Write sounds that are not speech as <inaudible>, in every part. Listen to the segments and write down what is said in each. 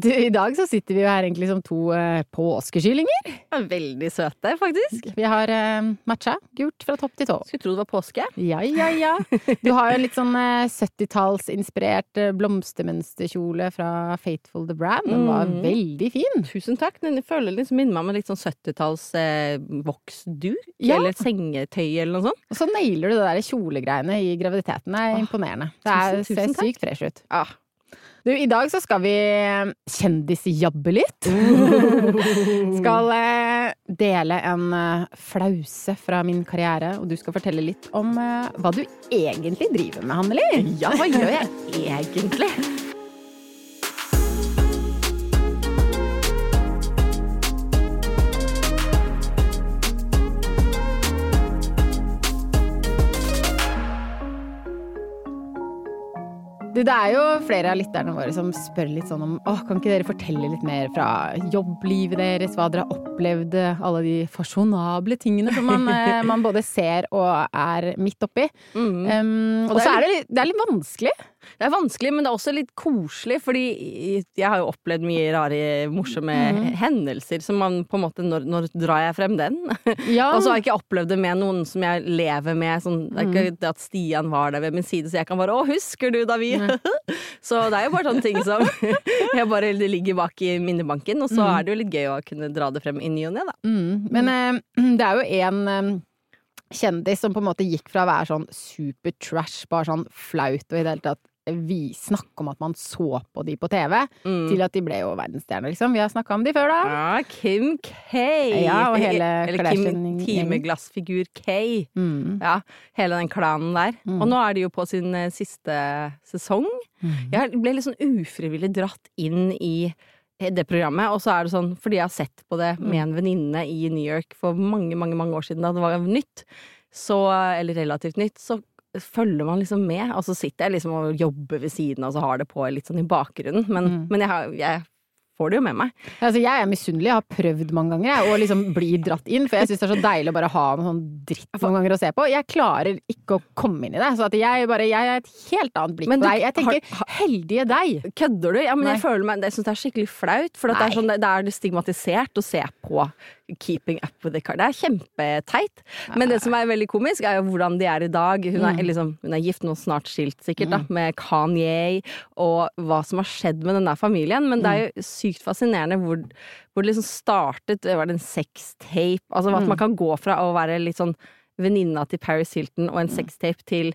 Du, I dag så sitter vi jo her egentlig som to eh, påskekyllinger. Veldig søte, faktisk. Vi har eh, matcha gult fra topp til tå. Skulle tro det var påske. Ja, ja, ja. Du har jo en litt sånn eh, 70-tallsinspirert eh, blomstermønsterkjole fra Faithful the Brand. Den var Mm. veldig fin. Tusen takk. Den føler liksom minner meg om en litt sånn 70-talls eh, voksdur. Ja. Eller et sengetøy eller noe sånt. Og så nailer du det der kjolegreiene i graviditeten. Det er imponerende. Det er, tusen, tusen ser takk. sykt fresh ut. Ja. Du, i dag så skal vi eh, kjendisjabbe litt. <laughs> skal eh, dele en eh, flause fra min karriere, og du skal fortelle litt om hva du egentlig driver med, Hanneli. ja, hva gjør jeg <laughs> egentlig? Du, det er jo flere av lytterne våre som spør litt sånn om åh, kan ikke dere fortelle litt mer fra jobblivet deres, hva dere har opplevd, alle de fasjonable tingene som man, eh, <laughs> man både ser og er midt oppi. Mm. Um, Og og så er er det, det er litt vanskelig. Det er vanskelig, men det er også litt koselig, fordi jeg har jo opplevd mye rare, morsomme Mhm. hendelser, så man på en måte Når, når drar jeg frem den? <laughs> Ja. Og så har jeg ikke opplevd det med noen som jeg lever med. Sånn, det er Mhm. ikke det at Stian var der ved min side, så jeg kan bare 'Å, husker du da vi <laughs> Så det er jo bare sånne ting som <laughs> jeg bare ligger bak i minnebanken. Og så mm. er det jo litt gøy å kunne dra det frem i ny og ne, da. Mm. Men eh, <clears throat> det er jo en eh, kjendis som på en måte gikk fra å være sånn super trash, bare sånn flaut og i det hele tatt vi snakke om at man så på de på TV, Mm. til at de ble jo verdensstjerner, liksom. Vi har snakka om de før, da. Ja, Kim K. Ja, og hele Eller Kim Timeglassfigur K. Mm. Ja, hele den klanen der. Mm. Og nå er de jo på sin eh, siste sesong. Mm. Jeg ble litt sånn ufrivillig dratt inn i det programmet, og så er det sånn, fordi jeg har sett på det med en venninne i New York for mange, mange mange år siden da det var nytt, så, eller relativt nytt, så følger man liksom med, og så sitter jeg liksom og jobber ved siden av, og så har det på litt sånn i bakgrunnen, men, Mm. men jeg, har, jeg får det jo med meg. Altså, jeg er misunnelig, jeg har prøvd mange ganger jeg, å liksom bli dratt inn, for jeg syns det er så deilig å bare ha noe sånn dritt noen ganger å se på. Jeg klarer ikke å komme inn i det, så at jeg bare Jeg har et helt annet blikk Men på deg. Jeg tenker har- heldige deg. Kødder du? Ja, men Nei. jeg føler meg Jeg syns det er skikkelig flaut. For at det, er sånn, det er stigmatisert å se på Keeping Up With The Car. Det er kjempeteit. Men det som er veldig komisk, er jo hvordan de er i dag. Hun er, Mm. liksom, hun er gift nå, snart skilt sikkert, da, med Kanye, og hva som har skjedd med den der familien. Men det er jo sykt fascinerende hvor, hvor det liksom startet Var det en sextape? Altså at Mm. man kan gå fra å være litt sånn venninna til Paris Hilton og en sextape til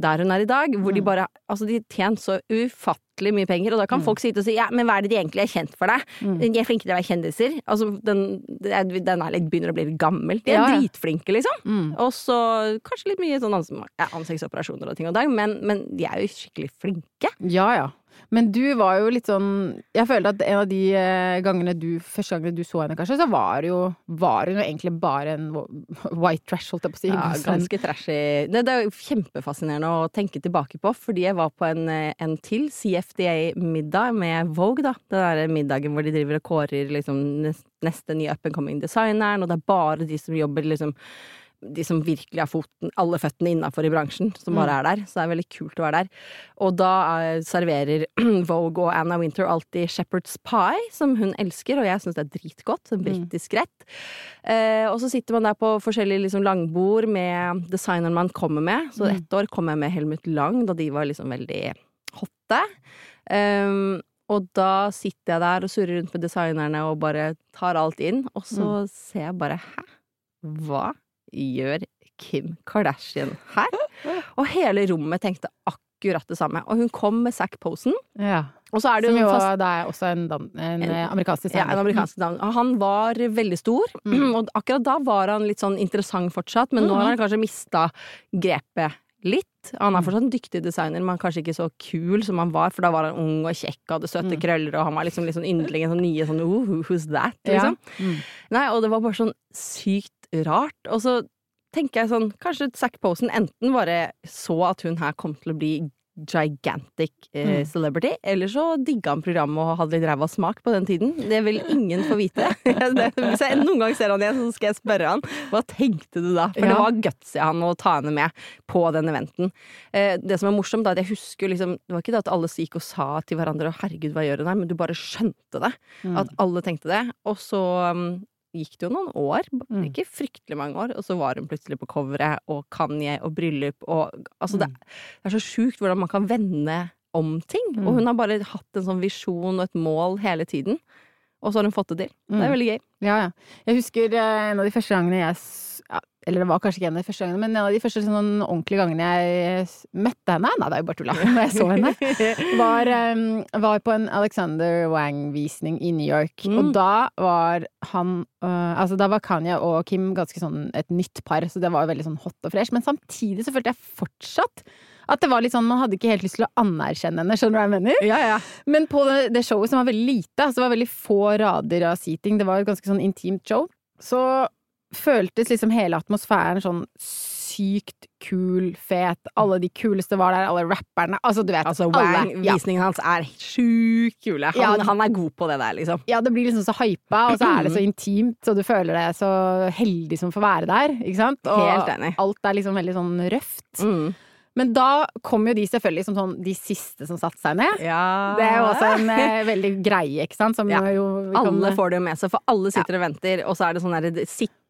der hun er i dag, hvor de Mm. bare Altså, de tjener så ufattelig mye penger, og da kan Mm. folk sitte og si ja, men hva er det de egentlig er kjent for deg? Mm. De er flinke til å være kjendiser. Altså, den, den litt, begynner å bli litt gammel. De er Ja, ja. dritflinke, liksom. Mm. Og så kanskje litt mye sånn ans- ja, ansiktsoperasjoner og ting og dag, men, men de er jo skikkelig flinke. Ja, ja. Men du var jo litt sånn Jeg følte at en av de eh, gangene du Første gangene du så henne, kanskje, så var det jo Var hun jo egentlig bare en <laughs> white trash, holdt jeg på å si. Ja, ganske trashy. Det, det er kjempefascinerende å tenke tilbake på, fordi jeg var på en, eh, en til CFDA-middag med Vogue, da. Den derre middagen hvor de driver og kårer liksom neste nye up and coming designeren, og det er bare de som jobber liksom de som virkelig har foten, alle føttene innafor i bransjen, som bare er der. Så det er veldig kult å være der. Og da eh, serverer <clears throat> Vogue og Anna Winter alltid Shepherd's Pie, som hun elsker, og jeg syns det er dritgodt. En britisk rett. Eh, og så sitter man der på forskjellige liksom, langbord med designeren man kommer med. Så Mm. ett år kom jeg med Helmut Lang, da de var liksom veldig hotte. Um, og da sitter jeg der og surrer rundt med designerne og bare tar alt inn, og så ser jeg bare hæ? Hva gjør Kim Kardashian her? Og hele rommet tenkte akkurat det samme. Og hun kom med Zack Posen, Ja. og så er det Som jo fast det er også en, dam, en, En- amerikansk designer. ja, en amerikansk dam. Han var veldig stor, Mm. <clears throat> og akkurat da var han litt sånn interessant fortsatt, men nå Mhm. har han kanskje mista grepet litt. Han er Mm. fortsatt en dyktig designer, men kanskje ikke så kul som han var, for da var han ung og kjekk og hadde søte Mm. krøller, og han var liksom litt sånn yndling, en sånn nye sånn oh, who's that, Ja. liksom. Mm. Nei, og det var bare sånn sykt rart. Og så tenker jeg sånn, kanskje Zack Posen enten bare så at hun her kom til å bli gigantic eh, Mm. celebrity, eller så digga han programmet og hadde litt ræva smak på den tiden. Det vil ingen få vite. <laughs> Hvis jeg noen gang ser han igjen, så skal jeg spørre han hva tenkte du da? For det var gutsy han å ta henne med på den eventen. Eh, det som er morsomt, er at jeg husker liksom Det var ikke det at alle gikk og sa til hverandre 'herregud, hva gjør hun her?' men du bare skjønte det. Mm. At alle tenkte det. Og så um, gikk det jo noen år, Mm. ikke fryktelig mange år, og så var hun plutselig på coveret, og Kanye og bryllup og Altså, det, Mm. det er så sjukt hvordan man kan vende om ting. Mm. Og hun har bare hatt en sånn visjon og et mål hele tiden. Og så har hun fått det til. Det er Mm. veldig gøy. Ja, ja. Jeg husker eh, en av de første gangene jeg ja, Eller det var kanskje ikke en av de første gangene, men en av de første sånn ordentlige gangene jeg møtte henne Nei, det er jo bare tulla. <laughs> Når jeg så henne. Var, var på en Alexander Wang-visning i New York. Mm. Og da var han Altså, da var Kanye og Kim ganske sånn et nytt par, så det var veldig sånn hot og fresh. Men samtidig så følte jeg fortsatt at det var litt sånn, Man hadde ikke helt lyst til å anerkjenne henne, skjønner du hva jeg mener? Ja, ja. Men på det, det showet som var veldig lite, altså det var veldig få rader av seating, det var et ganske sånn intimt show, så føltes liksom hele atmosfæren sånn sykt kul, fet. Alle de kuleste var der, alle rapperne. Altså, du vet. Altså, alle. Wang, Ja. visningen hans er sjukt kule. Han, Ja, han er god på det der, liksom. ja, det blir liksom så hypa, og så er det så <clears throat> intimt, så du føler deg så heldig som får være der, ikke sant? Og Helt enig. alt er liksom veldig sånn røft. Mm. Men da kom jo de selvfølgelig som sånn de siste som satte seg ned. Ja. Det er jo også en eh, veldig greie, ikke sant? Som Ja. jo Alle får det jo med seg, for alle sitter og venter, og så er det sånn der,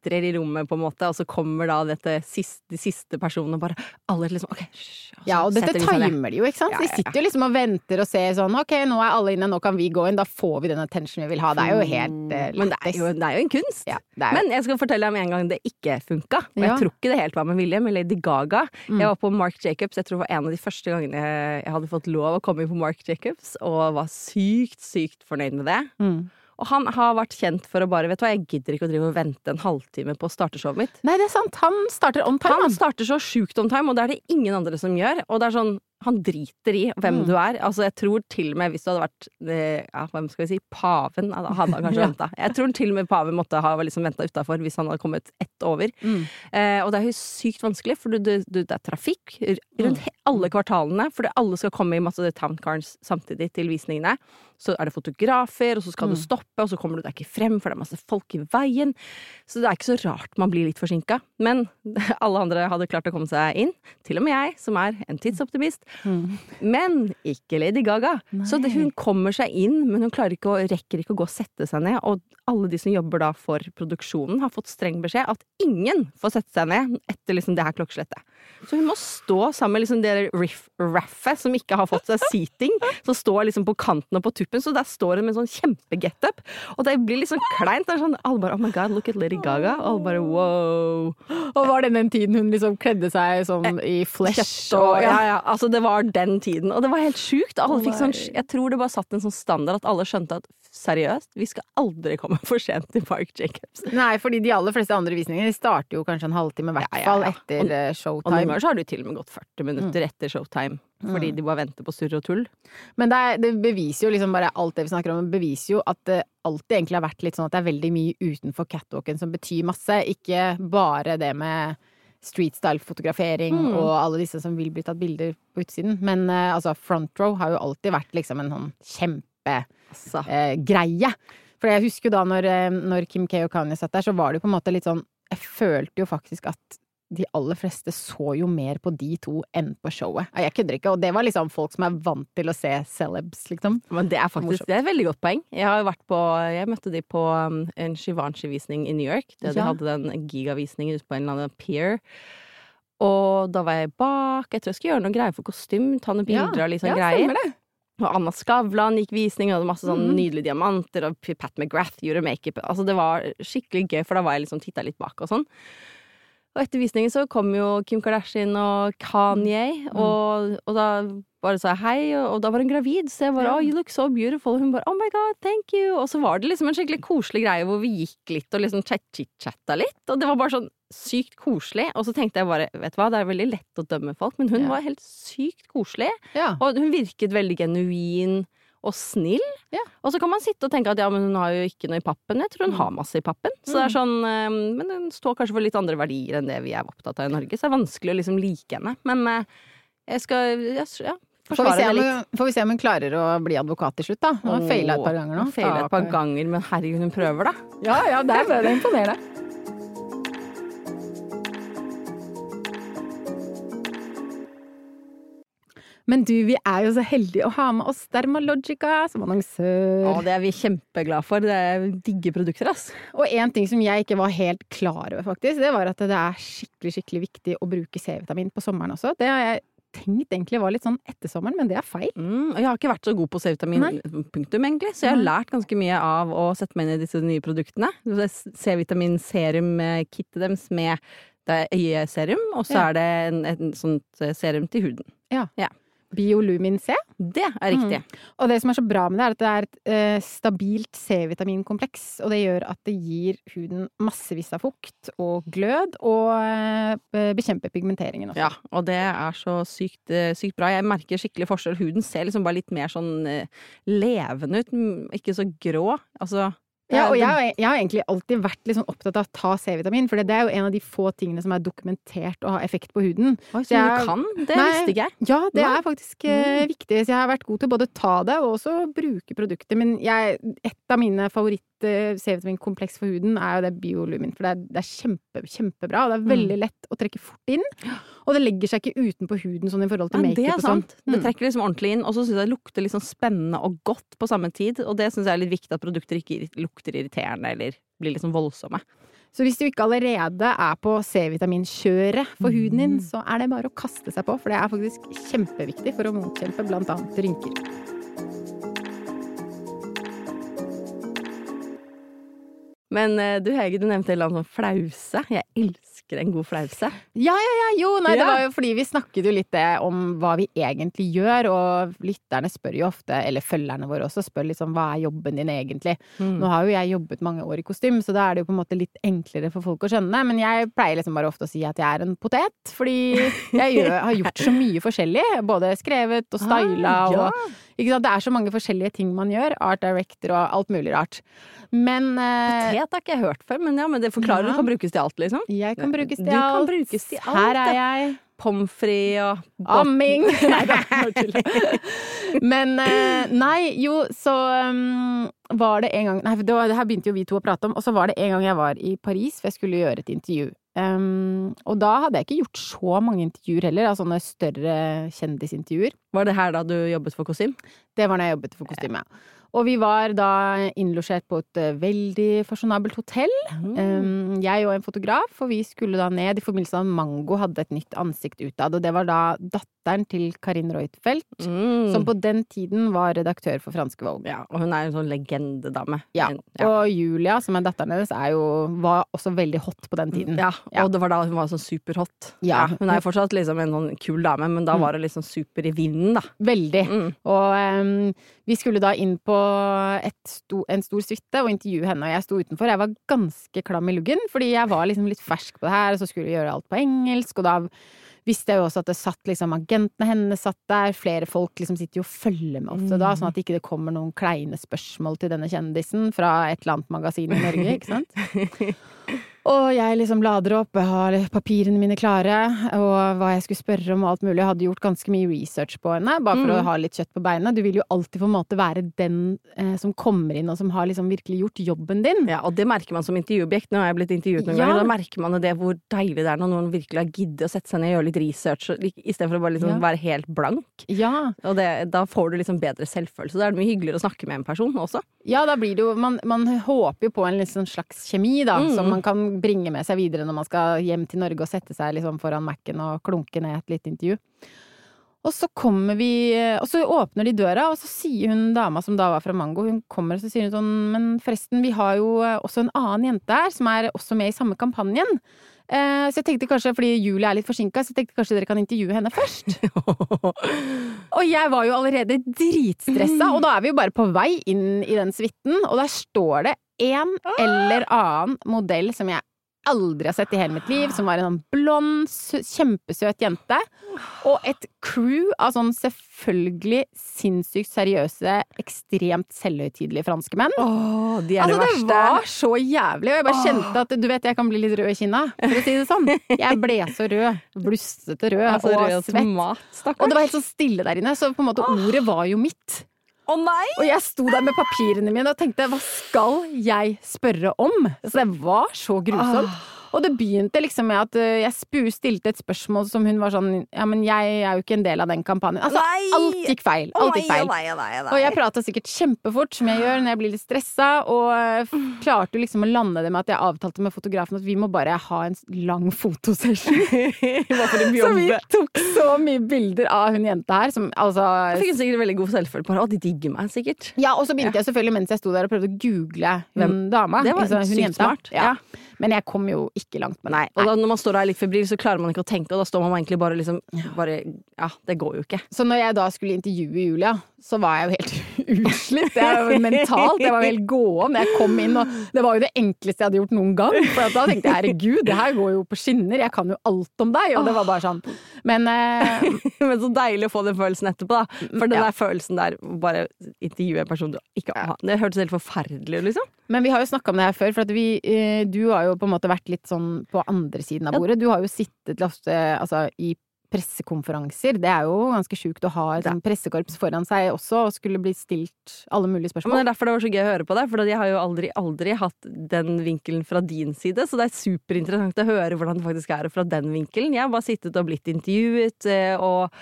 det sitrer i rommet, på en måte, og så kommer da dette siste, de siste personene, og bare alle liksom OK, hysj. Ja, og dette seg timer de jo, ikke sant? Ja, De ja, De sitter jo liksom og venter og ser sånn Ok, nå er alle inne, nå kan vi gå inn. Da får vi den attention vi vil ha. Det er jo helt uh, Men det er jo, det er jo en kunst. Ja, jo Men jeg skal fortelle deg med en gang det ikke funka. Og Ja. jeg tror ikke det helt var med vilje, med Lady Gaga. Mm. Jeg var på Mark Jacobs, jeg tror det var en av de første gangene jeg hadde fått lov å komme inn på Mark Jacobs, og var sykt, sykt fornøyd med det. mm. Og han har vært kjent for å bare Vet du hva, jeg gidder ikke å drive og vente en halvtime på å starte showet mitt. Nei, det er sant. Han starter on time. Han starter så sjukt on time, og det er det ingen andre som gjør. Og det er sånn, han driter i hvem Mm. du er. Altså, jeg tror til og med hvis du hadde vært eh, ja, hvem skal vi si, paven, hadde han kanskje <laughs> Ja. venta. Jeg tror til og med paven måtte ha liksom venta utafor hvis han hadde kommet ett over. Mm. Eh, og det er jo sykt vanskelig, for du, du, du, det er trafikk rundt Mm. alle kvartalene. Fordi alle skal komme i masse town cars samtidig til visningene. Så er det fotografer, og så skal du Mm. stoppe, og så kommer du deg ikke frem, for det er masse folk i veien. Så det er ikke så rart man blir litt forsinka. Men <laughs> alle andre hadde klart å komme seg inn. Til og med jeg, som er en tidsoptimist. Mm. Men ikke Lady Gaga. Så det, hun kommer seg inn, men hun ikke å, rekker ikke å gå og sette seg ned. Og alle de som jobber da for produksjonen, har fått streng beskjed at ingen får sette seg ned etter liksom det her klokkeslettet. Så hun må stå sammen med liksom det riff raffet som ikke har fått seg seating, som står liksom på kanten og på tuppen. Så der står hun med en sånn kjempegetup. Og det blir liksom kleint. Det er sånn, alle bare Oh my God, look at Lady Gaga. Alle bare wow. Og var det den tiden hun liksom kledde seg sånn i flesh og ja, ja, altså det var den tiden. Og det var helt sjukt. Alle fikk sånn, jeg tror det bare satt en sånn standard at alle skjønte at seriøst, vi skal aldri komme for sent til Park Jacobs. Nei, fordi de aller fleste andre visningene starter jo kanskje en halvtime i hvert Ja, ja, fall ja. etter Og- showtime. Og noen ganger så har det jo til og med gått 40 minutter etter showtime. Fordi Mm. de bare venter på surr og tull. Men det, er, det beviser jo liksom bare alt det vi snakker om, beviser jo at det alltid egentlig har vært litt sånn at det er veldig mye utenfor catwalken som betyr masse. Ikke bare det med streetstyle-fotografering Mm. og alle disse som vil bli tatt bilder på utsiden. Men uh, altså, front row har jo alltid vært liksom en sånn kjempegreie. Altså. Eh, greie. For jeg husker jo da når, eh, når Kim K og Kanye satt der, så var det jo på en måte litt sånn Jeg følte jo faktisk at de aller fleste så jo mer på de to enn på showet. Jeg kødder ikke. Og det var liksom folk som er vant til å se celebs, liksom. Men det er faktisk Morsomt. det er et veldig godt poeng. Jeg har jo vært på Jeg møtte de på um, en Shivanshi-visning i New York. De Ja. hadde den gigavisningen ute på en eller annen pier. Og da var jeg bak. Jeg tror jeg skulle gjøre noe greier for kostym. Ta noen bilder og litt sånn ja, greier. Og Anna Skavlan gikk visning, og hadde masse sånn nydelige diamanter, og Pat McGrath gjorde makeup. Altså, det var skikkelig gøy, for da var jeg liksom titta litt bak og sånn. Og etter visningen så kom jo Kim Kardashian og Kanye, Mm. og, og da bare sa jeg hei, og, og da var hun gravid, så jeg bare oh, you look so beautiful. Og hun bare oh my god, thank you. Og så var det liksom en skikkelig koselig greie hvor vi gikk litt og liksom chit-chatta litt, og det var bare sånn sykt koselig. Og så tenkte jeg bare, vet du hva, det er veldig lett å dømme folk, men hun Ja. var helt sykt koselig. Ja. Og hun virket veldig genuin og snill. Ja. Og så kan man sitte og tenke at ja, men hun har jo ikke noe i pappen. Jeg tror hun Mm. har masse i pappen. Så det er sånn, eh, Men hun står kanskje for litt andre verdier enn det vi er opptatt av i Norge, så det er vanskelig å liksom like henne. Men eh, jeg skal ja, Får vi, forsvare om, litt. får vi se om hun klarer å bli advokat til slutt, da. Hun har feila et par ganger nå. Hun et par ganger, men herregud, hun prøver, da. Ja, ja, det det er imponerende. Men du, vi er jo så heldige å ha med oss Dermalogica som annonsør. Ja, det er vi kjempeglade for. Det er digge produkter, ass. Og en ting som jeg ikke var helt klar over, faktisk, det var at det er skikkelig, skikkelig viktig å bruke C-vitamin på sommeren også. Det har jeg tenkt egentlig var litt sånn etter sommeren, men det er feil. Mm, og jeg har ikke vært så god på C-vitamin, punktum, egentlig. Så jeg har lært ganske mye av å sette meg inn i disse nye produktene. Er C-vitamin-serum-kittet deres med det er øyeserum, og så Ja. er det en, en sånt eh, serum til huden. Biolumin C. Det er riktig. Og det som er så bra med det, er at det er et eh, stabilt C-vitaminkompleks. Og det gjør at det gir huden massevis av fukt og glød, og eh, bekjemper pigmenteringen også. Ja, og det er så sykt, eh, sykt bra. Jeg merker skikkelig forskjell. Huden ser liksom bare litt mer sånn eh, levende ut, mm, ikke så grå. Altså Ja, og jeg, har- jeg har egentlig alltid vært sånn opptatt av å ta C-vitamin, for det er jo en av de få tingene som er dokumentert å ha effekt på huden. Oi, så jeg- du kan? Det Nei. visste ikke jeg. Ja, det Nei. er faktisk eh, Mm. viktig. Så jeg har vært god til både å ta det og også bruke produkter. Men jeg, et av mine favoritt-C-vitaminkompleks for huden er jo det biolumin. For det er, det er kjempe, kjempebra, og det er veldig lett å trekke fort inn. Og det legger seg ikke utenpå huden sånn i forhold til makeup det og sånt. sant. Det Mm. trekker liksom ordentlig inn, og så syns jeg det lukter sånn spennende og godt på samme tid. Og det syns jeg er litt viktig at produkter ikke lukter irriterende eller blir sånn voldsomme. Så hvis du ikke allerede er på C-vitaminkjøret for huden din, så er det bare å kaste seg på, for det er faktisk kjempeviktig for å motkjempe blant annet rynker. Men eh, du Hege, du nevnte en eller annen sånn flause. Jeg elsker en god flause. Ja, ja, ja, jo, nei, det var jo fordi vi snakket jo litt det om hva vi egentlig gjør, og lytterne spør jo ofte, eller følgerne våre også, spør sånn hva er jobben din egentlig? Mm. Nå har jo jeg jobbet mange år i kostym, så da er det jo på en måte litt enklere for folk å skjønne, men jeg pleier liksom bare ofte å si at jeg er en potet, fordi jeg gjør, har gjort så mye forskjellig, både skrevet og styla Ah, ja. og? Det er så mange forskjellige ting man gjør, art director og alt mulig rart. Men eh, Potet har ikke jeg hørt før, men ja, men det forklarer Ja. du kan brukes til alt, liksom. jeg kan brukes til Du kan brukes til alt, Her er jeg. Pommes frites og bot- Amming! <laughs> Nei da. Men eh, nei, jo, så um, var det en gang Nei, det, var, det her begynte jo vi to å prate om, og så var det en gang jeg var i Paris, for jeg skulle gjøre et intervju. Um, og da hadde jeg ikke gjort så mange intervjuer heller, av sånne større kjendisintervjuer. Var det her da du jobbet for kostym? Det var da jeg jobbet for kostyme. Og vi var da innlosjert på et eh, veldig fasjonabelt hotell. Mm. jeg og en fotograf, og vi skulle da ned i forbindelse med at Mango hadde et nytt ansikt utad. Og det var da datteren til Karin Reutfeldt, Mm. som på den tiden var redaktør for franske Valg. Ja, og hun er en sånn legendedame. Ja. ja. Og Julia, som er datteren hennes, er jo, var også veldig hot på den tiden. Ja, Ja. og det var da hun var sånn superhot. Ja. Hun er jo fortsatt liksom en sånn kul dame, men da Mm. var hun liksom super i vinden, da. Veldig. Mm. Og um, vi skulle da inn på sto, en stor suite og intervjue henne, og jeg sto utenfor. Jeg var ganske klam i luggen, fordi jeg var liksom litt fersk på det her, og så skulle vi gjøre alt på engelsk, og da visste jeg jo også at det satt liksom agentene hennes satt der, flere folk liksom sitter jo og følger med ofte da, sånn at ikke det kommer noen kleine spørsmål til denne kjendisen fra et eller annet magasin i Norge, ikke sant? <laughs> Og jeg liksom lader opp, jeg har papirene mine klare, og hva jeg skulle spørre om og alt mulig. Jeg hadde gjort ganske mye research på henne, bare for Mm. å ha litt kjøtt på beina. Du vil jo alltid på en måte være den eh, som kommer inn og som har liksom virkelig gjort jobben din. Ja, og det merker man som intervjuobjekt. Nå har jeg blitt intervjuet noen Ja. ganger, da merker man det hvor deilig det er når noen virkelig har giddet å sette seg ned og gjøre litt research, istedenfor å bare liksom Ja. være helt blank. Ja. Og det, da får du liksom bedre selvfølelse. Da er det mye hyggeligere å snakke med en person også. ja, da blir det jo Man, man håper jo på en sånn slags kjemi, da, Mm. som man kan bringe med seg videre når man skal hjem til Norge og sette seg liksom foran Mac-en og klunke ned et lite intervju. Og så kommer vi Og så åpner de døra, og så sier hun dama som da var fra Mango, hun kommer og så sier hun sånn Men forresten, vi har jo eh, også en annen jente her, som er også med i samme kampanjen. Eh, så jeg tenkte kanskje, fordi Julie er litt forsinka, så jeg tenkte kanskje dere kan intervjue henne først. <laughs> Og jeg var jo allerede dritstressa, <clears throat> og da er vi jo bare på vei inn i den suiten, og der står det en eller annen modell som jeg aldri har sett i hele mitt liv, som var en sånn blond, kjempesøt jente. Og et crew av sånn selvfølgelig sinnssykt seriøse, ekstremt selvhøytidelige franskmenn. Åh, de er Altså, det det var så jævlig, og jeg bare kjente at du vet, jeg kan bli litt rød i kinna, for å si det sånn. Jeg ble så rød. Blustete rød Altså, og rød svett. tomat. Og det var helt så stille der inne, så på en måte ordet var jo mitt. Å nei! Og jeg sto der med papirene mine og tenkte hva skal jeg spørre om? Så det var så grusomt. Og det begynte liksom med at eh, jeg spu- stilte et spørsmål som hun var sånn Ja, men jeg er jo ikke en del av den kampanjen. Altså, Nei! alt gikk feil. Alt gikk feil. nei, nei. Og jeg prata sikkert kjempefort, som jeg gjør når jeg blir litt stressa, og eh, klarte jo liksom å lande det med at jeg avtalte med fotografen at vi må bare ha en lang fotosession. <laughs> Så vi tok så mye bilder av hun jenta her, som altså Jeg fikk sikkert veldig god selvfølelse på. Og de digger meg sikkert. Ja, og så begynte jeg selvfølgelig mens jeg sto der og prøvde å google hun dama. Det var hun sykt jenta. smart. Ja. Ja. Men jeg kom jo ikke langt med det. Og da, når man står der litt febril, så klarer man ikke å tenke, og da står man egentlig bare liksom bare, Ja, det går jo ikke. Så når jeg da skulle intervjue Julia, så var jeg jo helt utslitt. Jeg var jo mentalt. Jeg var helt gåen. Jeg kom inn, og det var jo det enkleste jeg hadde gjort noen gang. For da tenkte jeg herregud, det her går jo på skinner. Jeg kan jo alt om deg. Og det var bare sånn. Men eh, <laughs> Men så deilig å få den følelsen etterpå, da. For den Ja. der følelsen der, bare intervjue en person du ikke har Det hørtes helt forferdelig ut, liksom. Men vi har jo snakka om det her før, for vi, eh, du har jo på en måte vært litt sånn på andre siden av bordet. Du har jo sittet ofte altså, i pressekonferanser. Det er jo ganske sjukt å ha et sånn pressekorps foran seg også, og skulle bli stilt alle mulige spørsmål. Men det er derfor det var så gøy å høre på deg, for jeg har jo aldri, aldri hatt den vinkelen fra din side, så det er superinteressant å høre hvordan det faktisk er fra den vinkelen. Jeg har bare sittet og blitt intervjuet, eh, og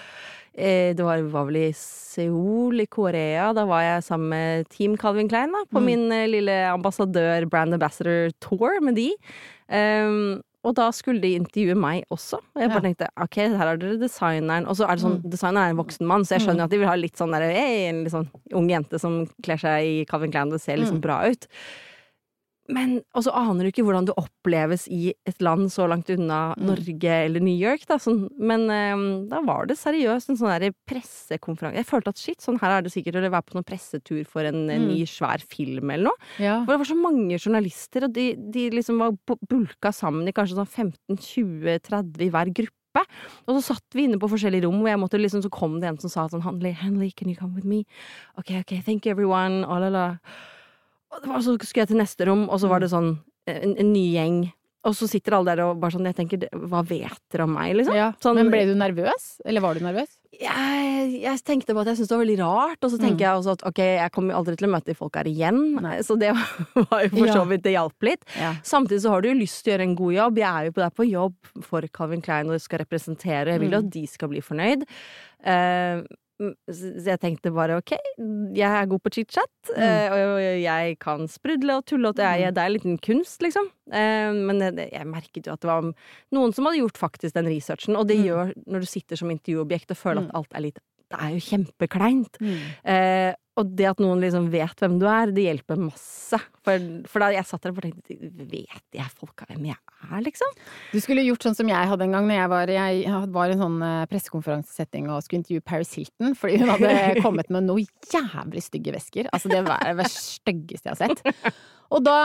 eh, det var, var vel i Seoul i Korea. Da var jeg sammen med Team Calvin Klein da, på Mm. min eh, lille ambassadør, brand ambassador tour med de. Um, og da skulle de intervjue meg også. Og jeg bare Ja. tenkte ok, her har dere designeren. Og så er det sånn, designeren er en voksen mann, så jeg skjønner Mm. at de vil ha litt sånn der, hey, en litt sånn ung jente som kler seg i Calvin Klein, det ser liksom Mm. bra ut. Men, og så aner du ikke hvordan du oppleves i et land så langt unna Mm. Norge eller New York, da. Sånn, men um, da var det seriøst en sånn der pressekonferanse. Jeg følte at shit, sånn her er det sikkert å være på noen pressetur for en, Mm. ny, svær film eller noe. Ja. For det var så mange journalister, og de, de liksom var bulka sammen i kanskje sånn 15-20-30 i hver gruppe. Og så satt vi inne på forskjellige rom, og jeg måtte liksom, så kom det en som sa sånn Hanley, Hanley, can you come with me? Ok, ok, thank you everyone, oh, la, la. Og så skulle jeg til neste rom, og så var det sånn en, en ny gjeng. Og så sitter alle der og bare sånn Jeg tenker, hva vet dere om meg, liksom? Ja. Sånn- Men ble du nervøs? Eller var du nervøs? jeg, jeg tenkte på at jeg syntes det var veldig rart, og så tenker Mm. jeg også at ok, jeg kommer aldri til å møte de folka her igjen, Nei. så det <laughs> var jo for så vidt Det hjalp litt. Ja. Samtidig så har du jo lyst til å gjøre en god jobb. Jeg er jo på der på jobb for Calvin Klein og skal representere. Jeg vil jo Mm. at de skal bli fornøyd. Eh, så jeg tenkte bare ok, jeg er god på chit-chat, Mm. eh, og jeg kan sprudle og tulle, og det er, det er en liten kunst, liksom. Eh, Men jeg, merket jo at det var noen som hadde gjort faktisk den researchen, og det Mm. gjør når du sitter som intervjuobjekt og føler Mm. at alt er litt Det er jo kjempekleint. Mm. Eh, og det at noen liksom vet hvem du er, det hjelper masse. For, for da jeg satt der og tenkte Vet jeg folka hvem jeg er, liksom? Du skulle gjort sånn som jeg hadde en gang når jeg var, jeg var i en sånn eh, pressekonferansesetting og skulle intervjue Paris Hilton, fordi hun hadde <laughs> kommet med noe jævlig stygge vesker. Altså det var det styggeste jeg har sett. Og da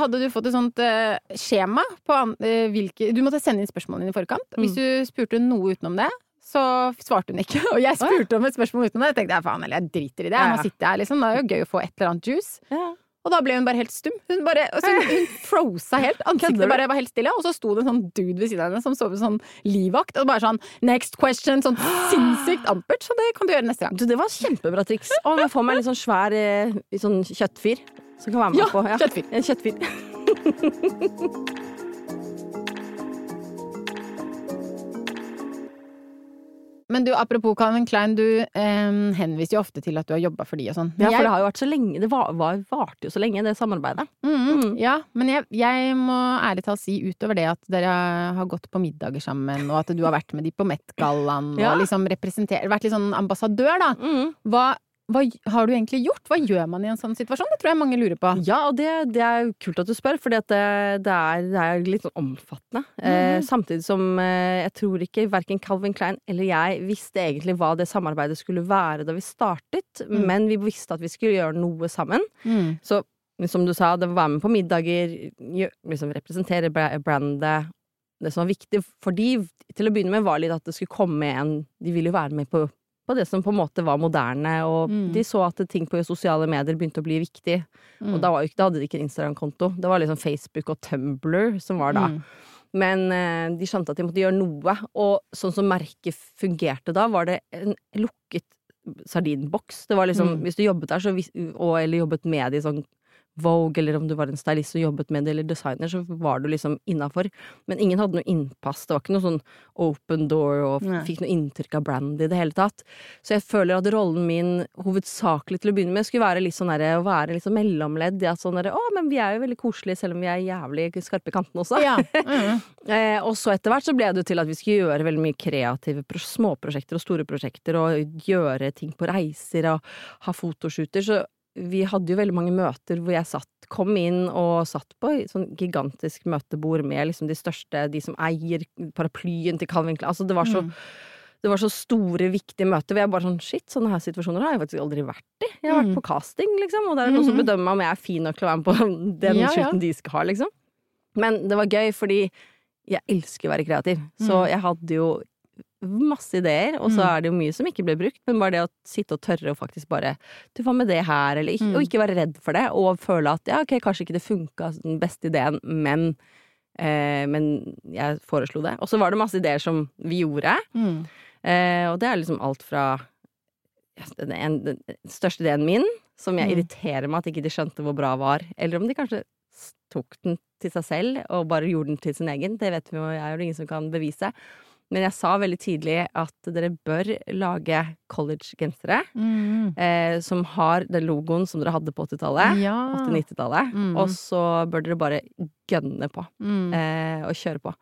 hadde du fått et sånt eh, skjema på eh, hvilke Du måtte sende inn spørsmålene dine i forkant. Hvis du spurte noe utenom det, så svarte hun ikke. <laughs> Og jeg spurte om et spørsmål utenom det. Jeg tenkte faen eller jeg driter i det. Ja, Nå ja. sitter jeg her liksom. Det er jo gøy å få et eller annet juice. Ja. Og da ble hun bare helt stum. Hun bare altså, hun, <laughs> frosa helt. Ansiktet bare var helt stille. Og så sto det en sånn dude ved siden av henne som så ut sånn livvakt. Og bare sånn next question. Sånn <gasps> sinnssykt ampert. Så det kan du gjøre neste gang. Du, det var kjempebra triks. Og jeg får meg en litt sånn svær eh, sånn kjøttfyr som kan være med Ja, på. kjøttfyr. En kjøttfyr. <laughs> Men du, apropos Calvin Klein, du eh, henviser jo ofte til at du har jobba for de og sånn. Ja, for det har jo vært så lenge. Det var, var, varte jo så lenge, det samarbeidet. Mm, Ja, men jeg, jeg må ærlig talt si utover det at dere har gått på middager sammen, og at du har vært med de på Met-gallaen Ja. og liksom Vært litt sånn ambassadør, da. Mm. Hva, hva har du egentlig gjort? Hva gjør man i en sånn situasjon? Det tror jeg mange lurer på. Ja, og det, det er kult at du spør, for det, det, er, det er litt sånn omfattende. eh, Mhm. samtidig som eh, jeg tror ikke verken Calvin Klein eller jeg visste egentlig hva det samarbeidet skulle være da vi startet, Mm. men vi visste at vi skulle gjøre noe sammen. Mm. Så som du sa, det å være med på middager, liksom representere brandet. Det som var viktig for de, til å begynne med, var litt at det skulle komme en De ville jo være med på, på det som på en måte var moderne, og Mm. de så at ting på sosiale medier begynte å bli viktig. Mm. Og da, var ikke, da hadde de ikke Instagram-konto. Det var liksom Facebook og Tumblr som var da. Mm. Men eh, de skjønte at de måtte gjøre noe, og sånn som merket fungerte da, var det en lukket sardinboks. Det var liksom, Mm. hvis du jobbet der, så og, eller jobbet med det i sånn Vogue, eller om du var en stylist og jobbet med det, eller designer, så var du liksom innafor. Men ingen hadde noe innpass. Det var ikke noe sånn open door og fikk noe inntrykk av brand i det hele tatt. Så jeg føler at rollen min hovedsakelig til å begynne med skulle være litt sånn derre å være litt sånn mellomledd. Ja, sånn derre å, men vi er jo veldig koselige selv om vi er jævlig skarpe i kantene også. Ja. <laughs> Mm. Eh, og så etter hvert så ble det jo til at vi skulle gjøre veldig mye kreative pro småprosjekter og store prosjekter, og gjøre ting på reiser og ha fotoshooter. Så vi hadde jo veldig mange møter hvor jeg satt, kom inn og satt på et sånn gigantisk møtebord med liksom de største, de som eier paraplyen til Calvin Klein. Altså det var så Mm. det var så store, viktige møter hvor jeg bare sånn Shit, sånne her situasjoner har jeg faktisk aldri vært i. Jeg har vært Mm. på casting, liksom, og det er noen som Mhm. bedømmer meg om jeg er fin nok til å være med på <laughs> den Ja, ja. de skal ha, liksom. Men det var gøy, fordi jeg elsker å være kreativ. Så Mm. jeg hadde jo masse ideer, og så Mm. er det jo mye som ikke ble brukt, men bare det å sitte og tørre å faktisk bare Du, hva med det her, eller ikke, Mm. og ikke være redd for det, og føle at ja, ok, kanskje ikke det funka den beste ideen, men eh, men jeg foreslo det. Og så var det masse ideer som vi gjorde. Mm. Eh, og det er liksom alt fra den, den, den største ideen min, som jeg Mm. irriterer meg at ikke de skjønte hvor bra var, eller om de kanskje tok den til seg selv og bare gjorde den til sin egen. Det vet vi jo, jeg er jo ingen som kan bevise. Men jeg sa veldig tidlig at dere bør lage college-gensere Mm. eh, som har den logoen som dere hadde på 80-tallet. Ja. 80-90-tallet. Mm. Og så bør dere bare gønne på Mm. eh, og kjøre på.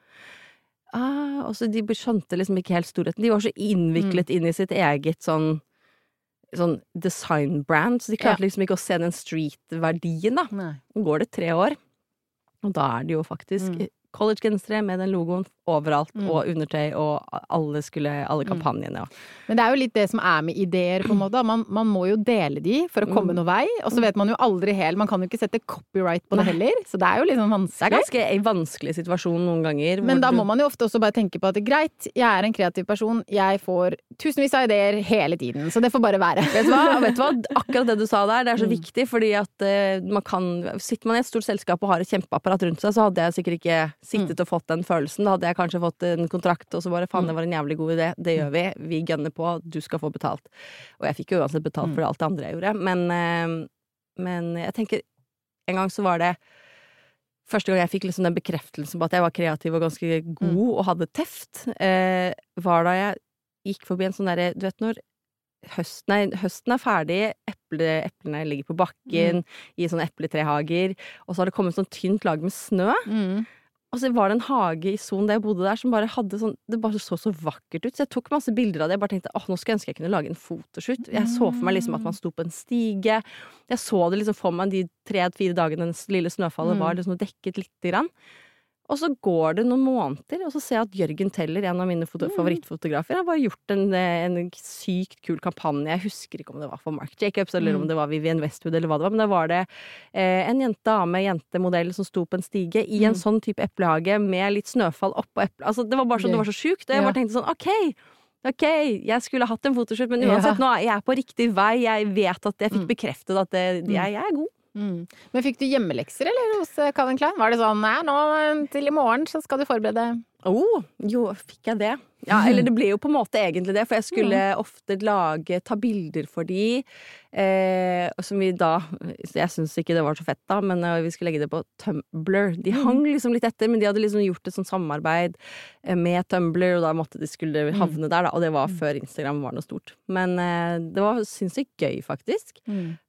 Ah, og så de skjønte liksom ikke helt storheten. De var så innviklet inn i sitt eget sånn Sånn designbrand, så de klarte liksom ikke å se den street-verdien, da. Nå går det tre år, og da er det jo faktisk Mm. Collegegensere med den logoen overalt, Mm. og undertøy, og alle skulle Alle Mm. kampanjene og Men det er jo litt det som er med ideer, på en måte. Man, man må jo dele de for å komme Mm. noe vei. Og så vet man jo aldri helt Man kan jo ikke sette copyright på det Nei. heller, så det er jo liksom vanskelig. Det er ganske en vanskelig situasjon noen ganger. Men da må man jo ofte også bare tenke på at greit, jeg er en kreativ person, jeg får tusenvis av ideer hele tiden, så det får bare være. Vet du hva? Vet du hva? <laughs> Akkurat det du sa der, det er så Mm. viktig, fordi at uh, man kan Sitter man i et stort selskap og har et kjempeapparat rundt seg, så hadde jeg sikkert ikke sittet og fått den følelsen. Da hadde jeg kanskje fått en kontrakt, og så bare faen, det var en jævlig god idé. Det gjør vi. Vi gønner på. Du skal få betalt. Og jeg fikk jo uansett betalt for alt det andre jeg gjorde. Men, eh, men jeg tenker En gang så var det Første gang jeg fikk liksom den bekreftelsen på at jeg var kreativ og ganske god og hadde teft, eh, var da jeg gikk forbi en sånn derre Du vet når høsten er, høsten er ferdig, eple, eplene ligger på bakken i sånne epletrehager, og så har det kommet sånn tynt lag med snø. Mm. Og så var det en hage i Son der jeg bodde der, som bare hadde sånn Det bare så så vakkert ut. Så jeg tok masse bilder av det. Jeg bare tenkte åh, nå skulle jeg ønske jeg kunne lage en fotoshoot. Jeg så for meg liksom at man sto på en stige. Jeg så det liksom for meg de tre-fire dagene den lille snøfallet Mm. var liksom dekket lite grann. Og så går det noen måneder, og så ser jeg at Jørgen Teller, en av mine Mm. favorittfotografer, har bare gjort en, en sykt kul kampanje. Jeg husker ikke om det var for Mark Jacobs, eller Mm. om det var Vivienne Westwood, eller hva det var, men da var det eh, en jente, dame, jentemodell som sto på en stige i en Mm. sånn type eplehage med litt snøfall oppå eplet. Altså, det var bare sånn, det var så sjukt. Og jeg bare tenkte sånn, ok. Ok, jeg skulle hatt en fotoshoot, men Ja. uansett, nå er jeg på riktig vei. Jeg vet at jeg fikk Mm. bekreftet at det, Mm. jeg, jeg er god. Mm. Men fikk du hjemmelekser, eller, hos eh, Calvin Klein? Var det sånn nå eh, til i morgen så skal du forberede Oh, jo, fikk jeg det? Ja, eller det ble jo på en måte egentlig det, for jeg skulle ofte lage, ta bilder for de, eh, som vi da Jeg syns ikke det var så fett, da, men eh, vi skulle legge det på Tumblr. De hang liksom litt etter, men de hadde liksom gjort et sånt samarbeid eh, med Tumblr, og da måtte de skulle havne der, da, og det var før Instagram var noe stort. Men eh, det var sinnssykt gøy, faktisk.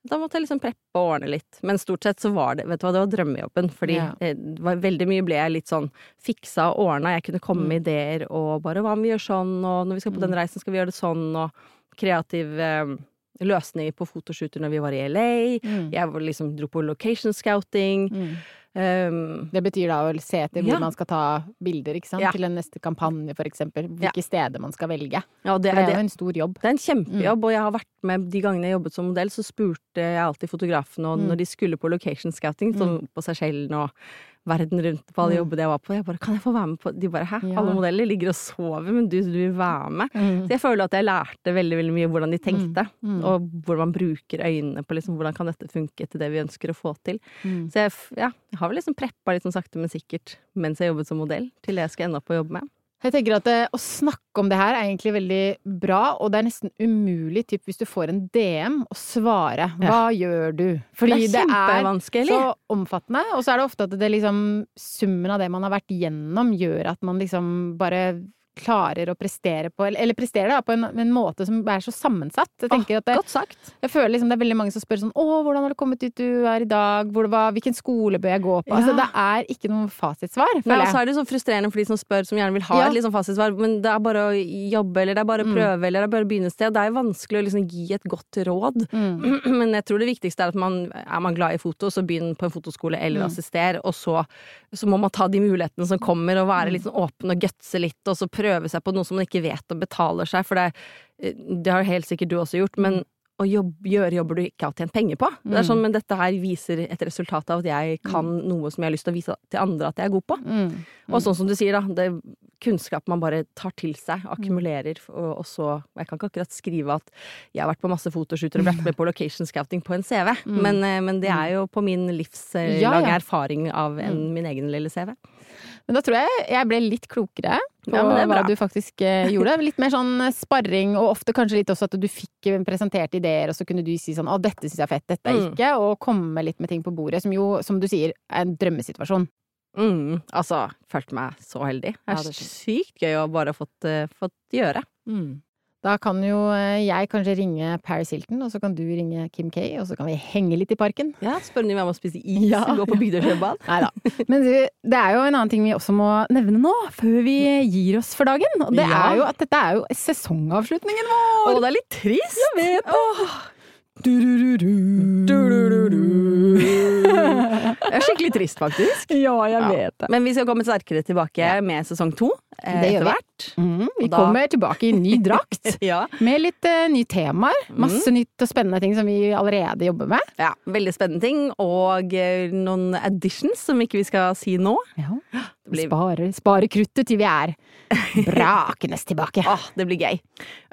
Da måtte jeg liksom preppe og ordne litt. Men stort sett så var det vet du hva, det var drømmejobben. Fordi Ja. eh, var, veldig mye ble jeg litt sånn fiksa og ordna. Jeg kunne komme med ideer og bare hva vi gjør sånn, og når vi skal på den reisen skal vi gjøre det sånn, og kreativ eh, løsninger på fotoshooter når vi var i LA. Mm. Jeg var liksom dro på location scouting. Mm. Um, Det betyr da å se etter hvor Ja. man skal ta bilder, ikke sant? Ja. Til en neste kampanje, for eksempel. Hvilke steder man skal velge. ja, det, det er det, jo en stor jobb. det er en kjempejobb, og jeg har vært med de gangene jeg jobbet som modell, så spurte jeg alltid fotografene og Mm. når de skulle på location scouting, sånn på Seychellen og verden rundt på alle Mm. jobbene jeg var på. Jeg bare 'kan jeg få være med på De bare 'hæ, Ja. alle modeller ligger og sover, men du, du vil være med'. Mm. Så jeg føler at jeg lærte veldig veldig mye hvordan de tenkte, Mm. og hvordan man bruker øynene på liksom, hvordan kan dette funke til det vi ønsker å få til. Mm. Så jeg, ja, jeg har vel liksom preppa litt sånn sakte, men sikkert mens jeg jobbet som modell, til det jeg skal ende opp å jobbe med. Jeg tenker at det, Å snakke om det her er egentlig veldig bra, og det er nesten umulig typ, hvis du får en DM, å svare. Hva gjør du? Fordi det er kjempevanskelig. så omfattende, og så er det ofte at det liksom Summen av det man har vært gjennom, gjør at man liksom bare klarer å prestere på Eller, eller presterer da på en, en måte som er så sammensatt. Jeg tenker at det, Godt sagt. jeg føler liksom det er veldig mange som spør sånn Å, hvordan har du kommet dit du er i dag? Hvor det var, hvilken skole bør jeg gå på? Altså, det er ikke noe fasitsvar, føler og så er det sånn frustrerende for de som spør, som gjerne vil ha Ja. et liksom fasitsvar, men det er bare å jobbe, eller det er bare å Mm. prøve, eller det er bare å begynne et sted. Det er jo vanskelig å liksom gi et godt råd. Mm. <clears throat> Men jeg tror det viktigste er at man er man glad i foto, så begynn på en fotoskole eller Mm. assister, og så, så må man ta de mulighetene som kommer, og være litt sånn åpen og gutse litt, og så prøve seg på noe som man ikke vet og betaler seg, for det, det har helt sikkert du også gjort, men å jobbe, gjøre jobber du ikke har tjent penger på. Det er Mm. sånn, men dette her viser et resultat av at jeg kan noe som jeg har lyst til å vise til andre at jeg er god på. Mm. Og sånn som du sier, da. Det er kunnskap man bare tar til seg, Mm. akkumulerer, og, og så Jeg kan ikke akkurat skrive at jeg har vært på masse fotoshooter og vært med på location scouting på en CV, Mm. men, eh, men det er jo på min livslange Ja, ja. erfaring av en, Mm. min egen lille CV. Men da tror jeg jeg ble litt klokere på Ja, det er hva du faktisk eh, gjorde. Litt mer sånn sparring, og ofte kanskje litt også at du fikk presentert ideer, og så kunne du si sånn 'Å, dette syns jeg er fett, dette er Mm. ikke', og komme litt med ting på bordet, som jo, som du sier, er en drømmesituasjon. Mm, altså, følte meg så heldig. Det Ja, er det sykt gøy å bare ha fått, uh, fått gjøre. Da kan jo eh, jeg kanskje ringe Paris Hilton, og så kan du ringe Kim K, og så kan vi henge litt i parken. Ja, Spør om de vil være med og spise is, Ja, gå på Bygdøysjøbad. <laughs> Nei da. Men du, det er jo en annen ting vi også må nevne nå, før vi gir oss for dagen. Og det Ja. er jo at dette er jo sesongavslutningen vår! Og det er litt trist! Jeg vet Det <laughs> er skikkelig trist, faktisk. <laughs> Ja, jeg Ja. vet det. Men vi skal komme sterkere tilbake med sesong to eh, gjør etter vi. hvert. Mm, vi da- kommer tilbake i ny drakt. <laughs> Ja. Med litt eh, nye temaer. Masse Mm. nytt og spennende ting som vi allerede jobber med. ja, Veldig spennende ting. Og eh, noen additions som ikke vi skal si nå. <gasps> Blir, Spare, spare kruttet til vi er brakende tilbake. <laughs> Åh, det blir gøy.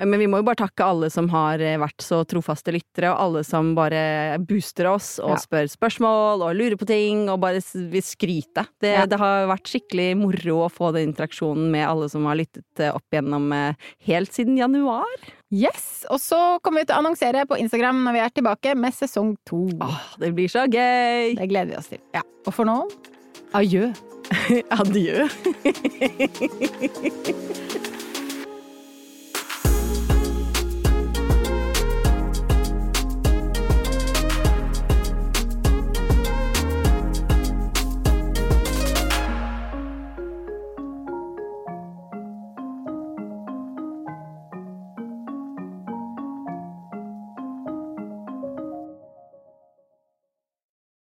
Men vi må jo bare takke alle som har eh, vært så trofaste lyttere, og alle som bare booster oss og Ja. spør spørsmål og lurer på ting og bare vil skryte. Det, Ja. det har vært skikkelig moro å få den interaksjonen med alle som har lyttet eh, opp gjennom eh, helt siden januar. Yes! Og så kommer vi til å annonsere på Instagram når vi er tilbake med sesong to. Åh, det blir så gøy! Det gleder vi oss til. Og for nå adjø. <laughs> Adjø. <laughs>